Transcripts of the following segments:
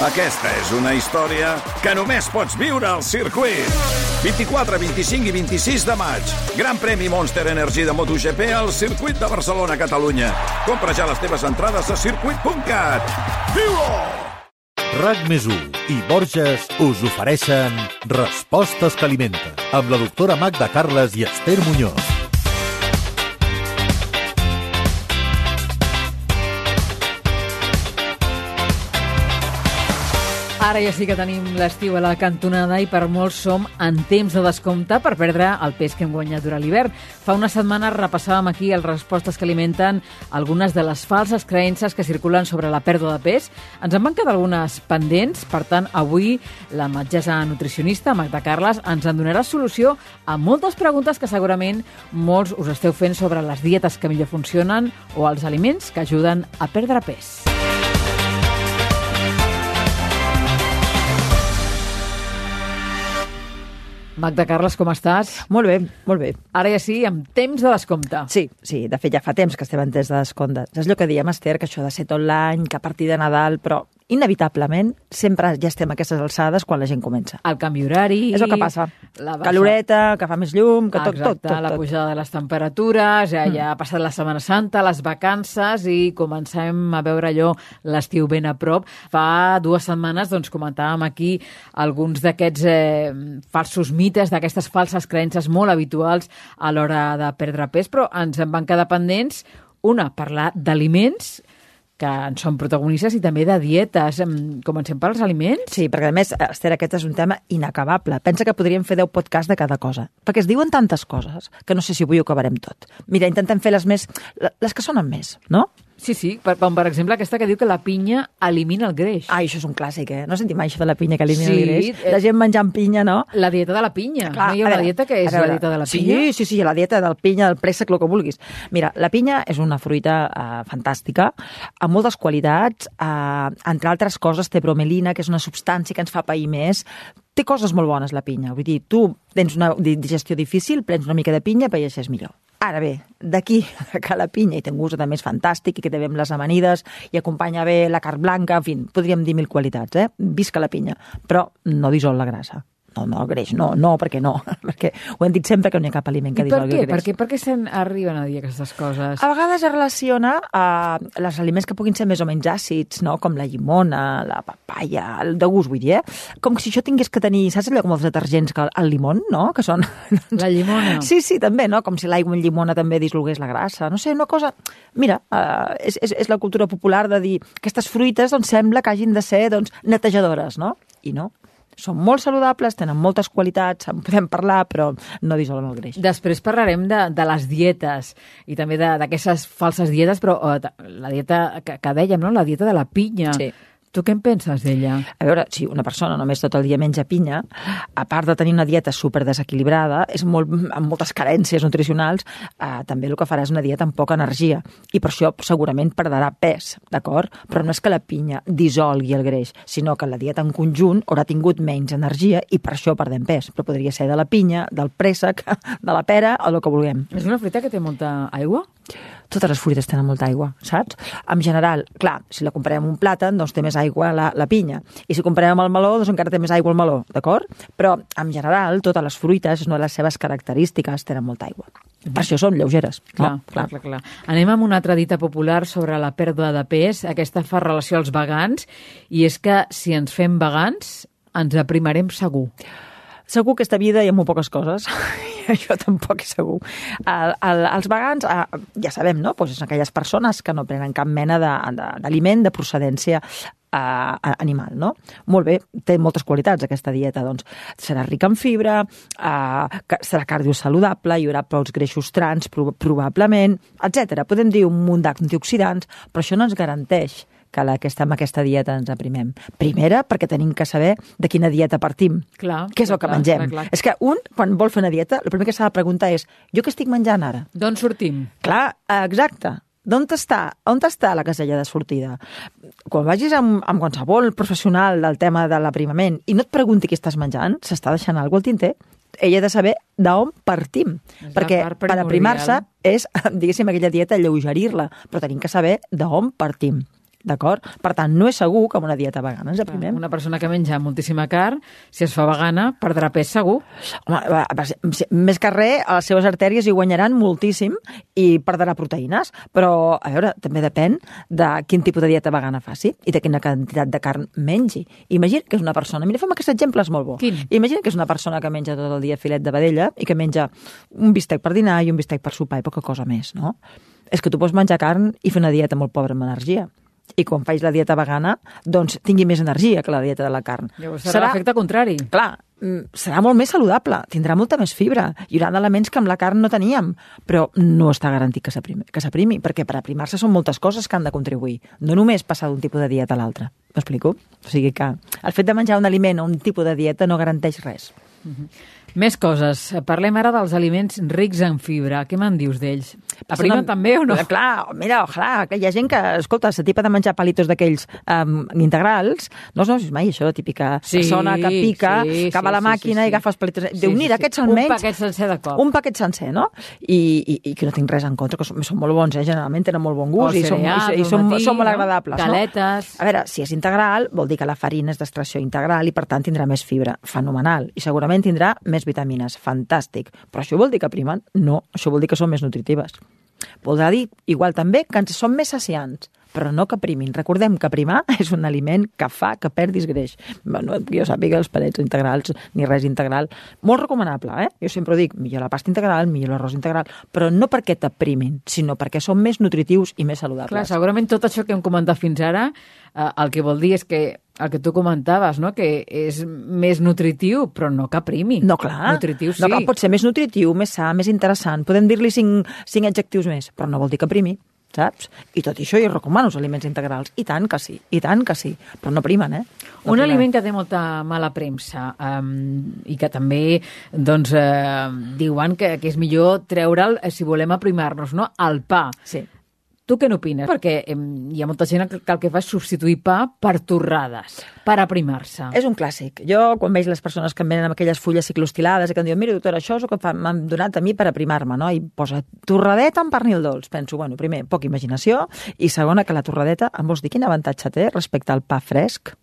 Aquesta és una història que només pots viure al circuit. 24, 25 i 26 de maig. Gran premi Monster Energy de MotoGP al circuit de Barcelona, Catalunya. Compra ja les teves entrades a circuit.cat. Viu-ho! RAC més i Borges us ofereixen Respostes que alimenten amb la doctora Magda Carles i Esther Muñoz. Ara ja sí que tenim l'estiu a la cantonada i per molts som en temps de descompte per perdre el pes que hem guanyat durant l'hivern. Fa una setmana repassàvem aquí les respostes que alimenten algunes de les falses creences que circulen sobre la pèrdua de pes. Ens en van quedar algunes pendents, per tant, avui la metgessa nutricionista Magda Carles ens en donarà solució a moltes preguntes que segurament molts us esteu fent sobre les dietes que millor funcionen o els aliments que ajuden a perdre pes. Magda Carles, com estàs? Molt bé, molt bé. Ara ja sí, amb temps de descompte. Sí, sí, de fet ja fa temps que estem en temps de descompte. És allò que diem, Esther, que això de ser tot l'any, que a partir de Nadal, però inevitablement sempre ja estem a aquestes alçades quan la gent comença. El canvi horari... És el que passa. La baixa... Caloreta, que fa més llum, que tot, Exacte, tot, tot, la tot. pujada de les temperatures, ja, ja ha passat la Setmana Santa, les vacances i comencem a veure allò l'estiu ben a prop. Fa dues setmanes doncs, comentàvem aquí alguns d'aquests eh, falsos mites, d'aquestes falses creences molt habituals a l'hora de perdre pes, però ens en van quedar pendents una, parlar d'aliments que en són protagonistes i també de dietes. Em, Comencem pels aliments? Sí, perquè a més, Esther, aquest és un tema inacabable. Pensa que podríem fer 10 podcasts de cada cosa, perquè es diuen tantes coses que no sé si avui ho acabarem tot. Mira, intentem fer les més, les que sonen més, no? Sí, sí, per, com per exemple aquesta que diu que la pinya elimina el greix. Ai, això és un clàssic, eh? No sentim mai això de la pinya que elimina Sí, el greix? eh, La gent menjant pinya, no? La dieta de la pinya. Clar, no hi ha una veure, dieta que és veure, la dieta de la sí, pinya? Sí, sí, la dieta del pinya, del préssec, el que vulguis. Mira, la pinya és una fruita eh, fantàstica, amb moltes qualitats, eh, entre altres coses té bromelina, que és una substància que ens fa pair més, té coses molt bones la pinya. Vull dir, tu tens una digestió difícil, prens una mica de pinya, paeixes millor. Ara bé, d'aquí que la pinya i té un gust també és fantàstic i que té bé amb les amanides i acompanya bé la carn blanca, en fi, podríem dir mil qualitats, eh? Visca la pinya, però no dissol la grassa. No, no, el greix, no, no, perquè no, perquè ho hem dit sempre que no hi ha cap aliment que per dissolgui el Per greix. què, per què se'n arriben a dir aquestes coses? A vegades es relaciona a els aliments que puguin ser més o menys àcids, no? com la llimona, la papaya, el de gust, vull dir, eh? Com si això tingués que tenir, saps allò com els detergents, que el limon, no? Que són... La llimona. Sí, sí, també, no? Com si l'aigua amb llimona també dissolgués la grassa. No sé, una cosa... Mira, uh, és, és, és la cultura popular de dir que aquestes fruites doncs, sembla que hagin de ser doncs, netejadores, no? I no. Són molt saludables, tenen moltes qualitats, en podem parlar, però no dissolen el greix. Després parlarem de, de les dietes i també de- d'aquestes falses dietes, però eh, la dieta que, que dèiem, no? la dieta de la pinya. Sí. Tu què en penses d'ella? A veure, si una persona només tot el dia menja pinya, a part de tenir una dieta super desequilibrada, és molt, amb moltes carències nutricionals, eh, també el que farà és una dieta amb poca energia. I per això segurament perdrà pes, d'acord? Però no és que la pinya dissolgui el greix, sinó que la dieta en conjunt haurà tingut menys energia i per això perdem pes. Però podria ser de la pinya, del préssec, de la pera o del que vulguem. És una fruita que té molta aigua? Totes les fruites tenen molta aigua, saps? En general, clar, si la comparem amb un plàtan, doncs té més aigua la, la pinya. I si comparem amb el meló, doncs encara té més aigua el meló, d'acord? Però, en general, totes les fruites, de les seves característiques, tenen molta aigua. Per això són lleugeres. Clar, no? clar, clar, clar. Anem amb una altra dita popular sobre la pèrdua de pes. Aquesta fa relació als vegans i és que si ens fem vegans ens aprimarem segur. Segur que aquesta vida hi ha molt poques coses. Això tampoc és segur. El, el, els vegans, eh, ja sabem, no? Pues són aquelles persones que no prenen cap mena de- de- d'aliment de, de procedència eh, animal, no? Molt bé, té moltes qualitats aquesta dieta, doncs serà rica en fibra, eh, serà cardiosaludable, hi haurà prous greixos trans, pro probablement, etc. Podem dir un munt d'antioxidants, però això no ens garanteix que la que estem amb aquesta dieta ens aprimem. Primera, perquè tenim que saber de quina dieta partim. Clar, Què és el que clar, mengem? clar, clar. És que un, quan vol fer una dieta, el primer que s'ha de preguntar és jo què estic menjant ara? D'on sortim? Clar, exacte. D'on està? On està la casella de sortida? Quan vagis amb, amb qualsevol professional del tema de l'aprimament i no et pregunti què estàs menjant, s'està deixant alguna cosa al tinter, ella ha de saber d'on partim. És perquè per aprimar-se és, diguéssim, aquella dieta alleugerir-la, però tenim que saber d'on partim. D'acord? Per tant, no és segur que amb una dieta vegana ens aprimem. Una persona que menja moltíssima carn, si es fa vegana, perdrà pes segur. Home, va, va, més que res, a les seves artèries hi guanyaran moltíssim i perdrà proteïnes, però, a veure, també depèn de quin tipus de dieta vegana faci i de quina quantitat de carn mengi. Imagina que és una persona, mira, fem aquest exemple, és molt bo. Quin? Imagina que és una persona que menja tot el dia filet de vedella i que menja un bistec per dinar i un bistec per sopar i poca cosa més, no? És que tu pots menjar carn i fer una dieta molt pobra en energia i quan faig la dieta vegana, doncs tingui més energia que la dieta de la carn. Llavors serà, serà l'efecte contrari. Clar, mm, serà molt més saludable, tindrà molta més fibra, hi haurà elements que amb la carn no teníem, però no està garantit que s'aprimi, perquè per aprimar-se són moltes coses que han de contribuir, no només passar d'un tipus de dieta a l'altre. M'explico? O sigui que el fet de menjar un aliment o un tipus de dieta no garanteix res. Més coses. Parlem ara dels aliments rics en fibra. Què me'n dius d'ells? Aprimen també o no? Eh, Clar, mira, ojalà, que hi ha gent que, escolta, se tipa de menjar palitos d'aquells um, integrals, no us no mai això, la típica Sí, persona que pica, sí, que va a la sí, màquina sí, sí. i agafa els palitos. Sí, Déu, sí, mira, sí. aquests Un almenys... paquet sencer de cop. Un paquet sencer, no? I, i, i que no tinc res en contra, que són, són molt bons, eh? generalment tenen molt bon gust O i, són, cereals i, i al són, matí, són molt no? agradables. Galetes. No? A veure, si és integral, vol dir que la farina és d'extracció integral i, per tant, tindrà més fibra. Fenomenal. I segurament tindrà més vitamines. Fantàstic. Però això vol dir que primen? No, això vol dir que són més nutritives. Voldrà dir, igual també, que ens són més saciants, però no que primin. Recordem que primar és un aliment que fa que perdis greix. Bueno, jo sàpiga els palets integrals ni res integral. Molt recomanable, eh? Jo sempre ho dic, millor la pasta integral, millor l'arròs integral, però no perquè t'aprimin, sinó perquè són més nutritius i més saludables. Clar, segurament tot això que hem comentat fins ara, eh, el que vol dir és que el que tu comentaves, no? que és més nutritiu, però no que primi. No, clar. Nutritiu sí. No, clar, pot ser més nutritiu, més sa, més interessant. Podem dir-li cinc, cinc adjectius més, però no vol dir que primi, saps? I tot això jo recomano els aliments integrals. I tant que sí, i tant que sí. Però no primen, eh? No Un primen. aliment que té molta mala premsa um, i que també doncs, uh, diuen que, que és millor treure'l eh, si volem aprimar-nos, no? El pa. Sí. Tu què n'opines? Perquè em, hi ha molta gent que, que el que fa és substituir pa per torrades, per aprimar-se. És un clàssic. Jo, quan veig les persones que em venen amb aquelles fulles ciclostilades i que em diuen, mira, doctora, això és el que m'han donat a mi per aprimar-me, no? I posa torradeta amb pernil dolç. Penso, bueno, primer, poca imaginació, i segona, que la torradeta, em vols dir quin avantatge té respecte al pa fresc?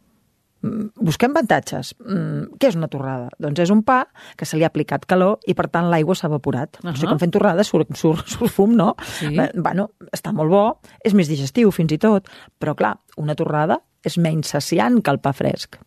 Mm, Busquem avantatges. Mm, què és una torrada? Doncs és un pa que se li ha aplicat calor i, per tant, l'aigua s'ha evaporat. Uh. -huh. O sigui, quan fem torrada surt, surt, surt fum, no? Sí. Bé, Bueno, està molt bo, és més digestiu fins i tot, però, clar, una torrada és menys saciant que el pa fresc.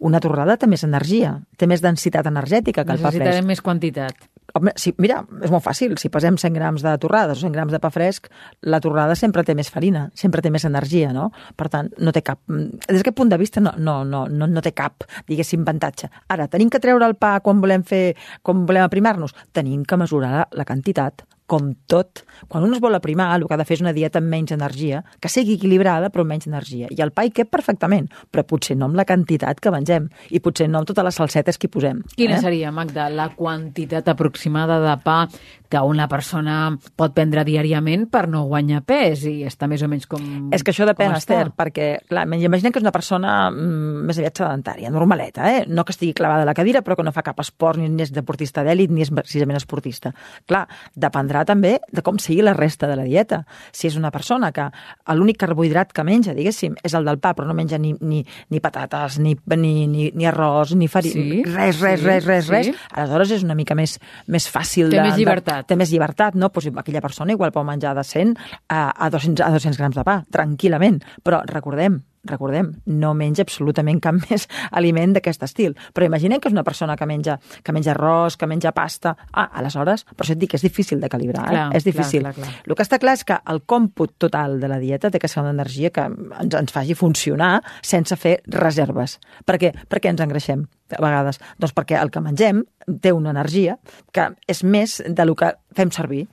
Una torrada té més energia, té més densitat energètica que el pa fresc. Necessitarem més quantitat. Home, sí, mira, és molt fàcil. Si pesem 100 grams de torrades o 100 grams de pa fresc, la torrada sempre té més farina, sempre té més energia, no? Per tant, no té cap... Des d'aquest punt de vista no, no, no, no, no té cap, diguéssim, avantatge. Ara, tenim que treure el pa quan volem fer, quan volem aprimar-nos? Tenim que mesurar la, la quantitat com tot. Quan un es vol aprimar, el que ha de fer és una dieta amb menys energia, que sigui equilibrada però amb menys energia. I el pa hi cap perfectament, però potser no amb la quantitat que mengem i potser no amb totes les salsetes que hi posem. Quina eh? seria, Magda, la quantitat aproximada de pa que una persona pot prendre diàriament per no guanyar pes i estar més o menys com És que això depèn, està? Esther, perquè, clar, imaginem que és una persona mm, més aviat sedentària, normaleta, eh? No que estigui clavada a la cadira, però que no fa cap esport, ni, és deportista d'èlit, ni és precisament esportista. Clar, dependrà també de com sigui la resta de la dieta. Si és una persona que l'únic carbohidrat que menja, diguéssim, és el del pa, però no menja ni, ni, ni patates, ni, ni, ni, ni arròs, ni farina, Sí, res, res, sí, res, res, sí. res, aleshores és una mica més, més fàcil Té de... més llibertat. De, té més llibertat, no? Pues aquella persona igual pot menjar de 100 a, a, 200, a 200 grams de pa, tranquil·lament. Però recordem, recordem, no menja absolutament cap més aliment d'aquest estil. Però imaginem que és una persona que menja, que menja arròs, que menja pasta... Ah, aleshores, per això et dic que és difícil de calibrar, eh? Clar, és difícil. clar, clar, clar. El que està clar és que el còmput total de la dieta té que ser una energia que ens, ens faci funcionar sense fer reserves. Per què? Per què ens engreixem a vegades? Doncs perquè el que mengem té una energia que és més de lo que fem servir.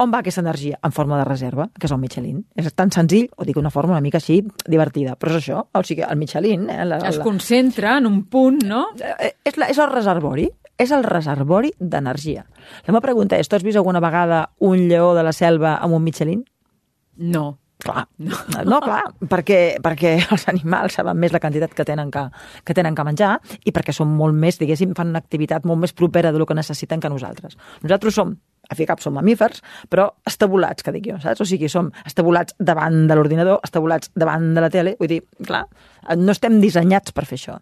On va aquesta energia? En forma de reserva, que és el Michelin. És tan senzill, o dic una forma una mica així divertida, però és això. O sigui, el Michelin... Eh, la, Es la, concentra en un punt, no? eh, és, la, és el reservori, és el reservori d'energia. La meva pregunta és, tu has vist alguna vegada un lleó de la selva amb un Michelin? No. Clar. No, no clar, perquè, perquè els animals saben més la quantitat que tenen que, que tenen que menjar i perquè són molt més, diguéssim, fan una activitat molt més propera de lo que necessiten que nosaltres. Nosaltres som a fi cap som mamífers, però estabulats, que dic jo, saps? O sigui, som estabulats davant de l'ordinador, estabulats davant de la tele, vull dir, clar, no estem dissenyats per fer això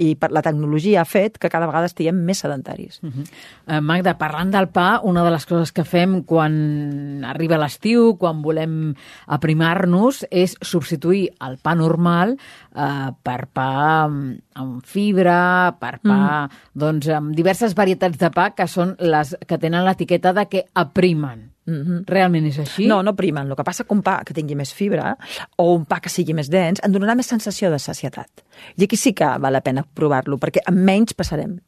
i per la tecnologia ha fet que cada vegada estiguem més sedentaris. Uh -huh. uh, Magda, parlant del pa, una de les coses que fem quan arriba l'estiu, quan volem aprimar-nos, és substituir el pa normal uh, per pa amb, amb fibra, per pa, mm. doncs, amb diverses varietats de pa que són les que tenen l'etiqueta de que aprimen. Mm -hmm. Realment és així? No, no primen. El que passa que un pa que tingui més fibra o un pa que sigui més dens en donarà més sensació de sacietat. I aquí sí que val la pena provar-lo, perquè amb menys passarem.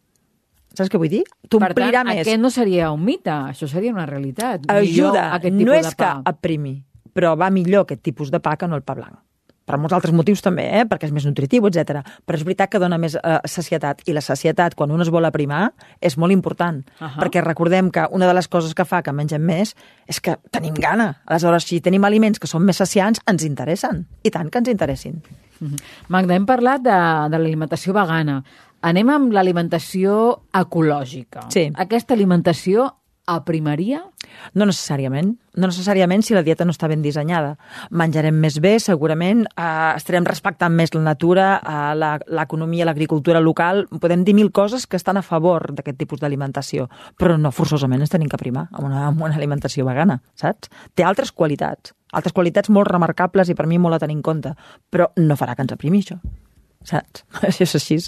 Saps què vull dir? T'omplirà més. aquest no seria un mite, això seria una realitat. Ajuda, no és que aprimi, però va millor aquest tipus de pa que no el pa blanc per molts altres motius també, eh? perquè és més nutritiu, etc. Però és veritat que dona més eh, sacietat, i la sacietat, quan un es vol aprimar, és molt important, uh -huh. perquè recordem que una de les coses que fa que mengem més és que tenim gana. Aleshores, si tenim aliments que són més saciants, ens interessen, i tant que ens interessin. Uh -huh. Magda, hem parlat de, de l'alimentació vegana. Anem amb l'alimentació ecològica. Sí. Aquesta alimentació aprimaria? No necessàriament. No necessàriament si la dieta no està ben dissenyada. Menjarem més bé, segurament, eh, estarem respectant més la natura, eh, l'economia, l'agricultura local. Podem dir mil coses que estan a favor d'aquest tipus d'alimentació, però no forçosament ens tenim que primar amb una, amb una alimentació vegana, saps? Té altres qualitats, altres qualitats molt remarcables i per mi molt a tenir en compte, però no farà que ens aprimi això saps? Això és així.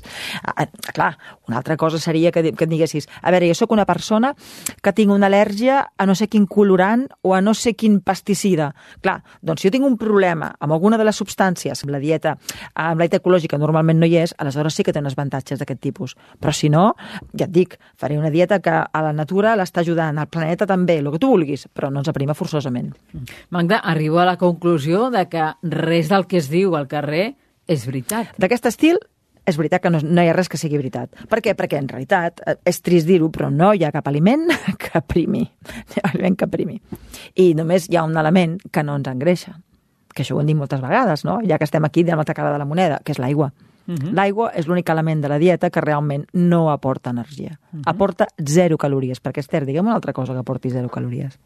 Ah, ah, clar, una altra cosa seria que, que et diguessis, a veure, jo sóc una persona que tinc una al·lèrgia a no sé quin colorant o a no sé quin pesticida. Clar, doncs si jo tinc un problema amb alguna de les substàncies, amb la dieta, amb la dieta ecològica normalment no hi és, aleshores sí que uns avantatges d'aquest tipus. Però si no, ja et dic, faré una dieta que a la natura l'està ajudant, al planeta també, el que tu vulguis, però no ens aprima forçosament. Magda, arribo a la conclusió de que res del que es diu al carrer és veritat. D'aquest estil, és veritat que no, no hi ha res que sigui veritat. Per què? Perquè en realitat, eh, és trist dir-ho, però no hi ha cap aliment que primi. Ha aliment que primi. I només hi ha un element que no ens engreixa, que això ho hem dit moltes vegades, no? ja que estem aquí de l'altra cara de la moneda, que és l'aigua. Uh mhm. -huh. L'aigua és l'únic element de la dieta que realment no aporta energia. Uh mhm. -huh. Aporta zero calories, perquè, Esther, diguem una altra cosa que aporti zero calories.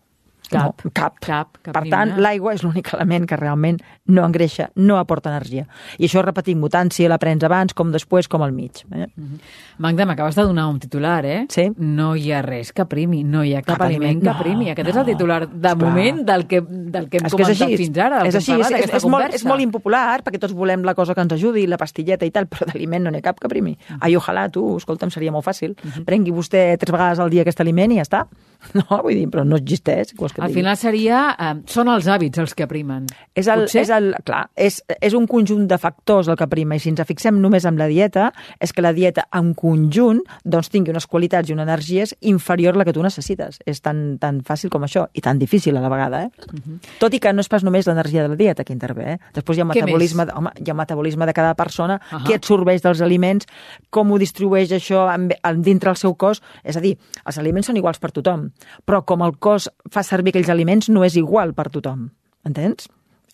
Cap. No, cap. cap, cap per tant, l'aigua és l'únic element que realment no engreixa, no aporta energia. I això, repetim, tant si la prens abans, com després, com al mig. Eh? Mm -hmm. Magda, m'acabes de donar un titular, eh? Sí. No hi ha res que primi, no hi ha cap, cap aliment que primi. No, Aquest no, és el titular de Esclar. moment del que, del que hem és comentat que fins ara. És així, és, és, és, molt, és molt impopular, perquè tots volem la cosa que ens ajudi, la pastilleta i tal, però d'aliment no n'hi ha cap que primi. Mm -hmm. Ai, ojalà, tu, escolta'm, seria molt fàcil. Mm -hmm. Prengui vostè tres vegades al dia aquest aliment i ja està. No, vull dir, però no existeix. Que Al final seria... Eh, són els hàbits els que primen. És el, Potser? és el, clar, és, és un conjunt de factors el que prima, i si ens fixem només en la dieta, és que la dieta en conjunt doncs, tingui unes qualitats i una energia inferior a la que tu necessites. És tan, tan fàcil com això, i tan difícil a la vegada. Eh? Uh -huh. Tot i que no és pas només l'energia de la dieta que intervé. Eh? Després hi ha, metabolisme, de, home, hi ha metabolisme de cada persona, uh -huh. què absorbeix dels aliments, com ho distribueix això en, en, dintre el seu cos. És a dir, els aliments són iguals per tothom, però com el cos fa servir aquells aliments no és igual per tothom. Entens?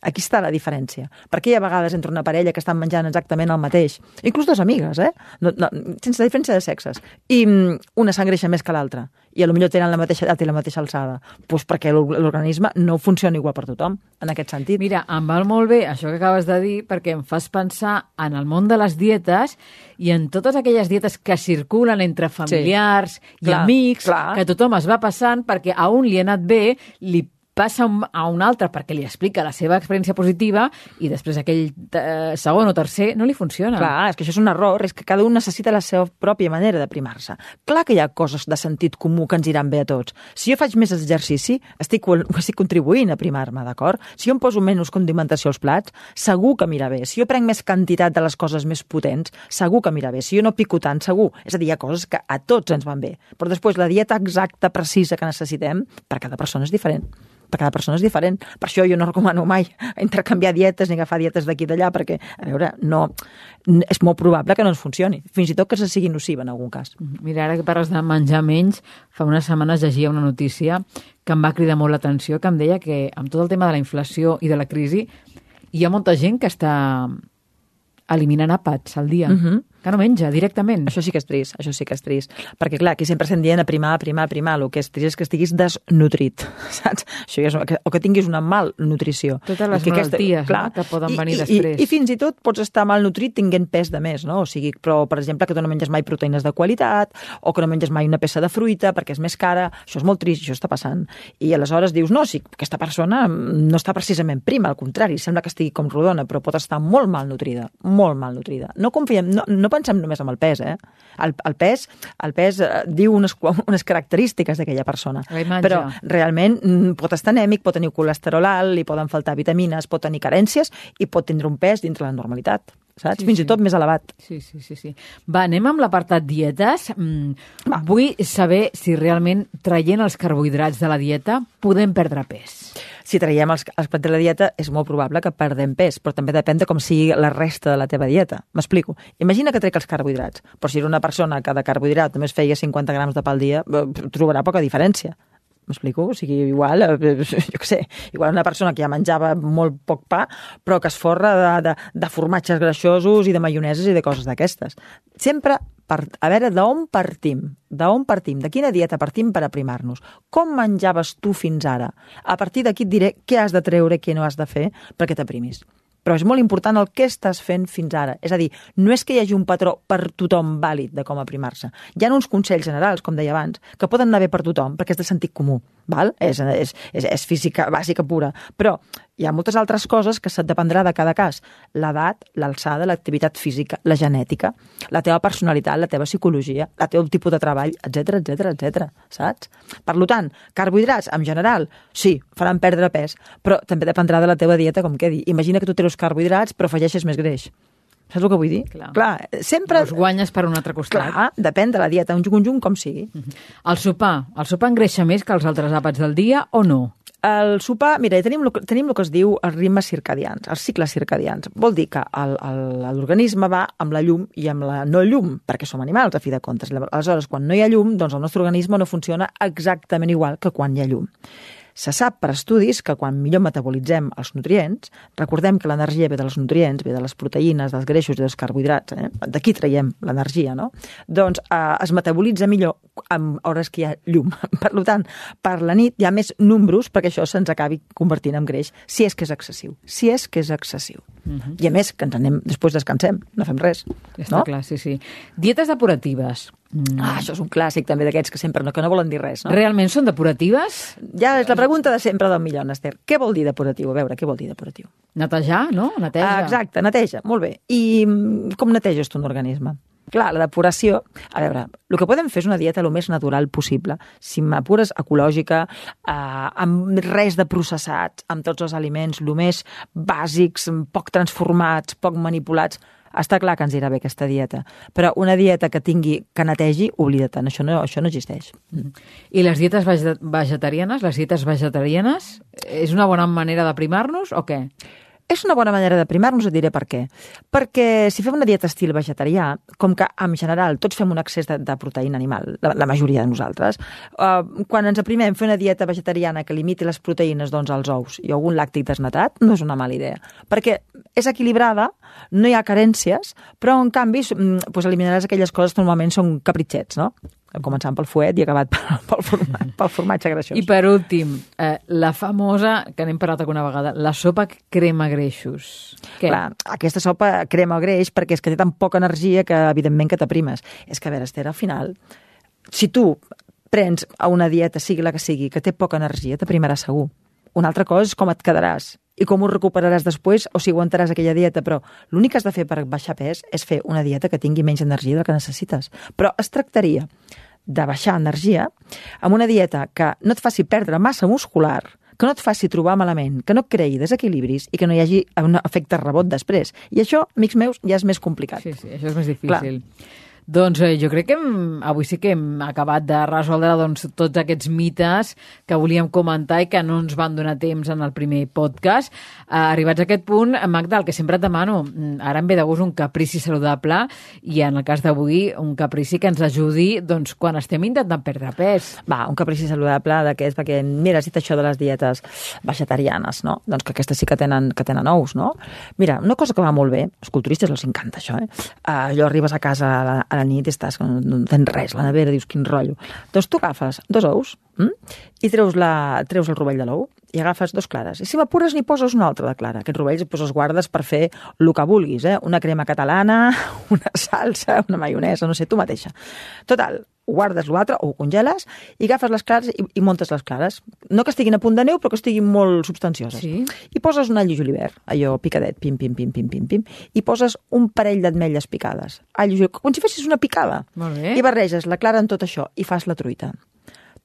Aquí està la diferència. Perquè hi ha vegades entre una parella que estan menjant exactament el mateix, inclús dues amigues, eh? No, no, sense diferència de sexes, i mm, una s'engreixa més que l'altra, i a lo millor tenen la mateixa edat i la mateixa alçada, pues perquè l'organisme no funciona igual per tothom, en aquest sentit. Mira, em val molt bé això que acabes de dir, perquè em fas pensar en el món de les dietes i en totes aquelles dietes que circulen entre familiars sí, i clar, amics, clar. que tothom es va passant perquè a un li ha anat bé, li passa a un altre perquè li explica la seva experiència positiva i després aquell eh, segon o tercer no li funciona. Clar, és que això és un error, és que cada un necessita la seva pròpia manera de primar-se. Clar que hi ha coses de sentit comú que ens iran bé a tots. Si jo faig més exercici, estic, estic contribuint a primar-me, d'acord? Si jo em poso menys condimentació als plats, segur que mira bé. Si jo prenc més quantitat de les coses més potents, segur que mira bé. Si jo no pico tant, segur. És a dir, hi ha coses que a tots ens van bé. Però després la dieta exacta, precisa que necessitem, per cada persona és diferent per cada persona és diferent. Per això jo no recomano mai intercanviar dietes ni agafar dietes d'aquí i d'allà, perquè, a veure, no, és molt probable que no ens funcioni, fins i tot que se sigui nociva en algun cas. Mm-hmm. Mira, ara que parles de menjar menys, fa unes setmanes llegia una notícia que em va cridar molt l'atenció, que em deia que amb tot el tema de la inflació i de la crisi hi ha molta gent que està eliminant àpats al dia. Uh mm-hmm. -huh Que no menja, directament. Això sí que és trist, això sí que és trist. Perquè, clar, aquí sempre estem dient aprimar, aprimar, aprimar. El que és trist és que estiguis desnutrit, saps? Això ja és, o que tinguis una malnutrició. Totes les I que malalties no? que poden i, venir i, després. I, I fins i tot pots estar malnutrit tinguent pes de més, no? O sigui, però, per exemple, que tu no menges mai proteïnes de qualitat o que no menges mai una peça de fruita perquè és més cara. Això és molt trist, això està passant. I aleshores dius, no, sí, aquesta persona no està precisament prima, al contrari, sembla que estigui com rodona, però pot estar molt malnutrida, molt malnutrida. No confiem, no, no pensem només en el pes, eh? El, el pes, el pes eh, diu unes, unes característiques d'aquella persona. Però realment mm, pot estar anèmic, pot tenir colesterol alt, li poden faltar vitamines, pot tenir carències i pot tindre un pes dintre la normalitat saps? Sí, Fins sí. i tot més elevat. Sí, sí, sí. sí. Va, anem amb l'apartat dietes. Mm, Va. Vull saber si realment traient els carbohidrats de la dieta podem perdre pes si traiem els, els plats de la dieta és molt probable que perdem pes, però també depèn de com sigui la resta de la teva dieta. M'explico. Imagina que trec els carbohidrats, però si era una persona que de carbohidrat només feia 50 grams de pa al dia, eh, trobarà poca diferència. M'explico? O sigui, igual, eh, jo què sé, igual una persona que ja menjava molt poc pa, però que es forra de, de, de formatges greixosos i de maioneses i de coses d'aquestes. Sempre per, a veure d'on partim, d'on partim, de quina dieta partim per aprimar-nos, com menjaves tu fins ara. A partir d'aquí et diré què has de treure què no has de fer perquè t'aprimis però és molt important el que estàs fent fins ara. És a dir, no és que hi hagi un patró per tothom vàlid de com aprimar-se. Hi ha uns consells generals, com deia abans, que poden anar bé per tothom, perquè és de sentit comú. Val? És, és, és, és física bàsica pura. Però hi ha moltes altres coses que se't dependrà de cada cas. L'edat, l'alçada, l'activitat física, la genètica, la teva personalitat, la teva psicologia, el teu tipus de treball, etc etc etc. saps? Per tant, carbohidrats, en general, sí, faran perdre pes, però també dependrà de la teva dieta, com quedi. Imagina que tu treus carbohidrats però afegeixes més greix. Saps el que vull dir? Clar. Clar sempre... Els guanyes per un altre costat. Clar, depèn de la dieta, un conjunt com sigui. Uh -huh. El sopar. El sopar engreixa més que els altres àpats del dia o no? El sopar, mira, tenim el, tenim el que es diu els ritmes circadians, els cicles circadians. Vol dir que l'organisme va amb la llum i amb la no llum, perquè som animals, a fi de comptes. Aleshores, quan no hi ha llum, doncs el nostre organisme no funciona exactament igual que quan hi ha llum. Se sap per estudis que quan millor metabolitzem els nutrients, recordem que l'energia ve dels nutrients, ve de les proteïnes, dels greixos i dels carbohidrats, eh? d'aquí traiem l'energia, no? Doncs eh, es metabolitza millor en hores que hi ha llum. Per tant, per la nit hi ha més números perquè això se'ns acabi convertint en greix, si és que és excessiu. Si és que és excessiu. Uh mhm. -huh. I a més, que ens anem, després descansem, no fem res. Està no? clar, sí, sí. Dietes depuratives. Mm. Ah, això és un clàssic també d'aquests que sempre no, que no volen dir res, no? Realment són depuratives? Ja és la pregunta de sempre del millor, Esther. Què vol dir depuratiu? A veure, què vol dir depuratiu? Netejar, no? Neteja. Ah, exacte, neteja, molt bé. I com neteges tu un organisme? Clar, la depuració... A veure, el que podem fer és una dieta el més natural possible. Si m'apures ecològica, eh, amb res de processats, amb tots els aliments, el més bàsics, poc transformats, poc manipulats, està clar que ens irà bé aquesta dieta, però una dieta que tingui, que netegi, oblida-te'n, això no, això no existeix. I les dietes vegetarianes, les dietes vegetarianes, és una bona manera d'aprimar-nos o què? És una bona manera de primar-nos, et diré per què. Perquè si fem una dieta estil vegetarià, com que en general tots fem un excés de, de proteïna animal, la, la majoria de nosaltres, eh, quan ens aprimem fer una dieta vegetariana que limiti les proteïnes doncs, als ous i algun làctic desnatat, no és una mala idea. Perquè és equilibrada, no hi ha carències, però en canvi doncs, eliminaràs aquelles coses que normalment són capritxets, no? Començant pel fuet i acabat pel, formatge, pel formatge greixós. I per últim, eh, la famosa, que n'hem parlat alguna vegada, la sopa crema greixos. Què? Clar, aquesta sopa crema greix perquè és que té tan poca energia que, evidentment, que t'aprimes. És que, a veure, Esther, al final, si tu prens a una dieta, sigui la que sigui, que té poca energia, t'aprimaràs segur. Una altra cosa és com et quedaràs i com ho recuperaràs després o si aguantaràs aquella dieta, però l'únic que has de fer per baixar pes és fer una dieta que tingui menys energia del que necessites. Però es tractaria de baixar energia amb una dieta que no et faci perdre massa muscular, que no et faci trobar malament, que no creï desequilibris i que no hi hagi un efecte rebot després. I això, amics meus, ja és més complicat. Sí, sí, això és més difícil. Clar. Doncs eh, jo crec que hem, avui sí que hem acabat de resoldre doncs, tots aquests mites que volíem comentar i que no ens van donar temps en el primer podcast. Eh, arribats a aquest punt, Magda, el que sempre et demano, mm, ara em ve de gust un caprici saludable i en el cas d'avui un caprici que ens ajudi doncs, quan estem intentant perdre pes. Va, un caprici saludable d'aquests, perquè mira, has dit això de les dietes vegetarianes, no? Doncs que aquestes sí que tenen, que tenen ous, no? Mira, una cosa que va molt bé, als culturistes els encanta això, eh? Uh, allò arribes a casa a la nit estàs, no, tens res, la nevera, dius, quin rotllo. Doncs tu agafes dos ous hm? i treus, la, treus el rovell de l'ou i agafes dos clares. I si m'apures n'hi poses una altra de clara. Aquests rovells pues, els guardes per fer el que vulguis, eh? Una crema catalana, una salsa, una maionesa, no sé, tu mateixa. Total, guardes l'altre o ho congeles i agafes les clares i, i montes les clares. No que estiguin a punt de neu, però que estiguin molt substancioses. Sí. I poses un all i julivert, allò picadet, pim, pim, pim, pim, pim, pim, i poses un parell d'ametlles picades. All i julivert, com si fessis una picada. Molt bé. I barreges la clara en tot això i fas la truita.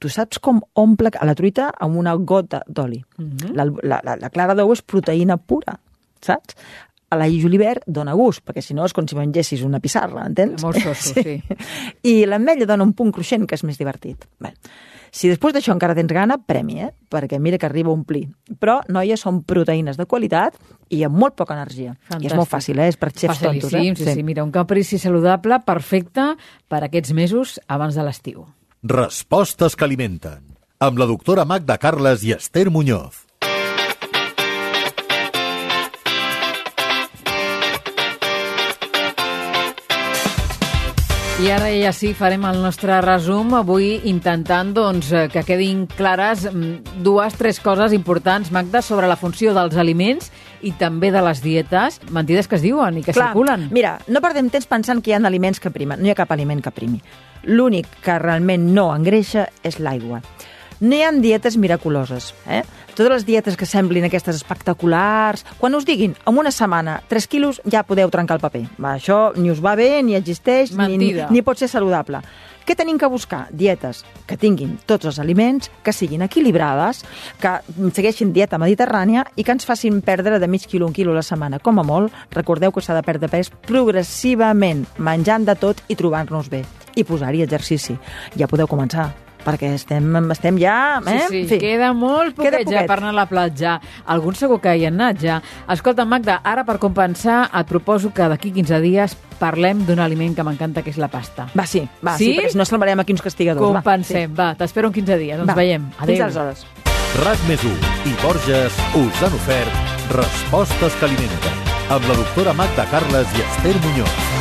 Tu saps com omple a la truita amb una gota d'oli. Mhm. la, la, la, la clara d'ou és proteïna pura, saps? A l'all i julivert dona gust, perquè si no és com si mengessis una pissarra, entens? Molt soso, sí. I l'ametlla dona un punt cruixent que és més divertit. Bé. Si després d'això encara tens gana, premi, eh? Perquè mira que arriba a omplir. Però, noies, són proteïnes de qualitat i amb molt poca energia. I és molt fàcil, eh? És per xefs tontos, eh? Facilíssim, sí, sí, mira, un caprici saludable perfecte per aquests mesos abans de l'estiu. Respostes que alimenten. Amb la doctora Magda Carles i Esther Muñoz. I ara ja sí, farem el nostre resum, avui intentant doncs, eh, que quedin clares mm, dues, tres coses importants, Magda, sobre la funció dels aliments i també de les dietes, mentides que es diuen i que Clar, circulen. Mira, no perdem temps pensant que hi ha aliments que primen. No hi ha cap aliment que primi. L'únic que realment no engreixa és l'aigua. No hi ha dietes miraculoses. Eh? Totes les dietes que semblin aquestes espectaculars, quan us diguin, en una setmana, 3 quilos, ja podeu trencar el paper. Va, això ni us va bé, ni existeix, ni, ni, ni pot ser saludable. Què tenim que buscar? Dietes que tinguin tots els aliments, que siguin equilibrades, que segueixin dieta mediterrània i que ens facin perdre de mig quilo un quilo a la setmana. Com a molt, recordeu que s'ha de perdre pes progressivament, menjant de tot i trobant-nos bé. I posar-hi exercici. Ja podeu començar perquè estem, estem ja... Eh? Sí, sí, En fi. queda molt Queda poquet ja poquet. per anar a la platja. Alguns segur que hi han anat ja. Escolta, Magda, ara per compensar et proposo que d'aquí 15 dies parlem d'un aliment que m'encanta, que és la pasta. Va, sí, va, sí? Sí? perquè si no salvarem aquí uns castigadors. Compensem, va, t'espero en 15 dies. Va, Ens sí. veiem. Va, Adéu. Fins aleshores. RAC més i Borges us han ofert Respostes que alimenten amb la doctora Magda Carles i Esther Muñoz.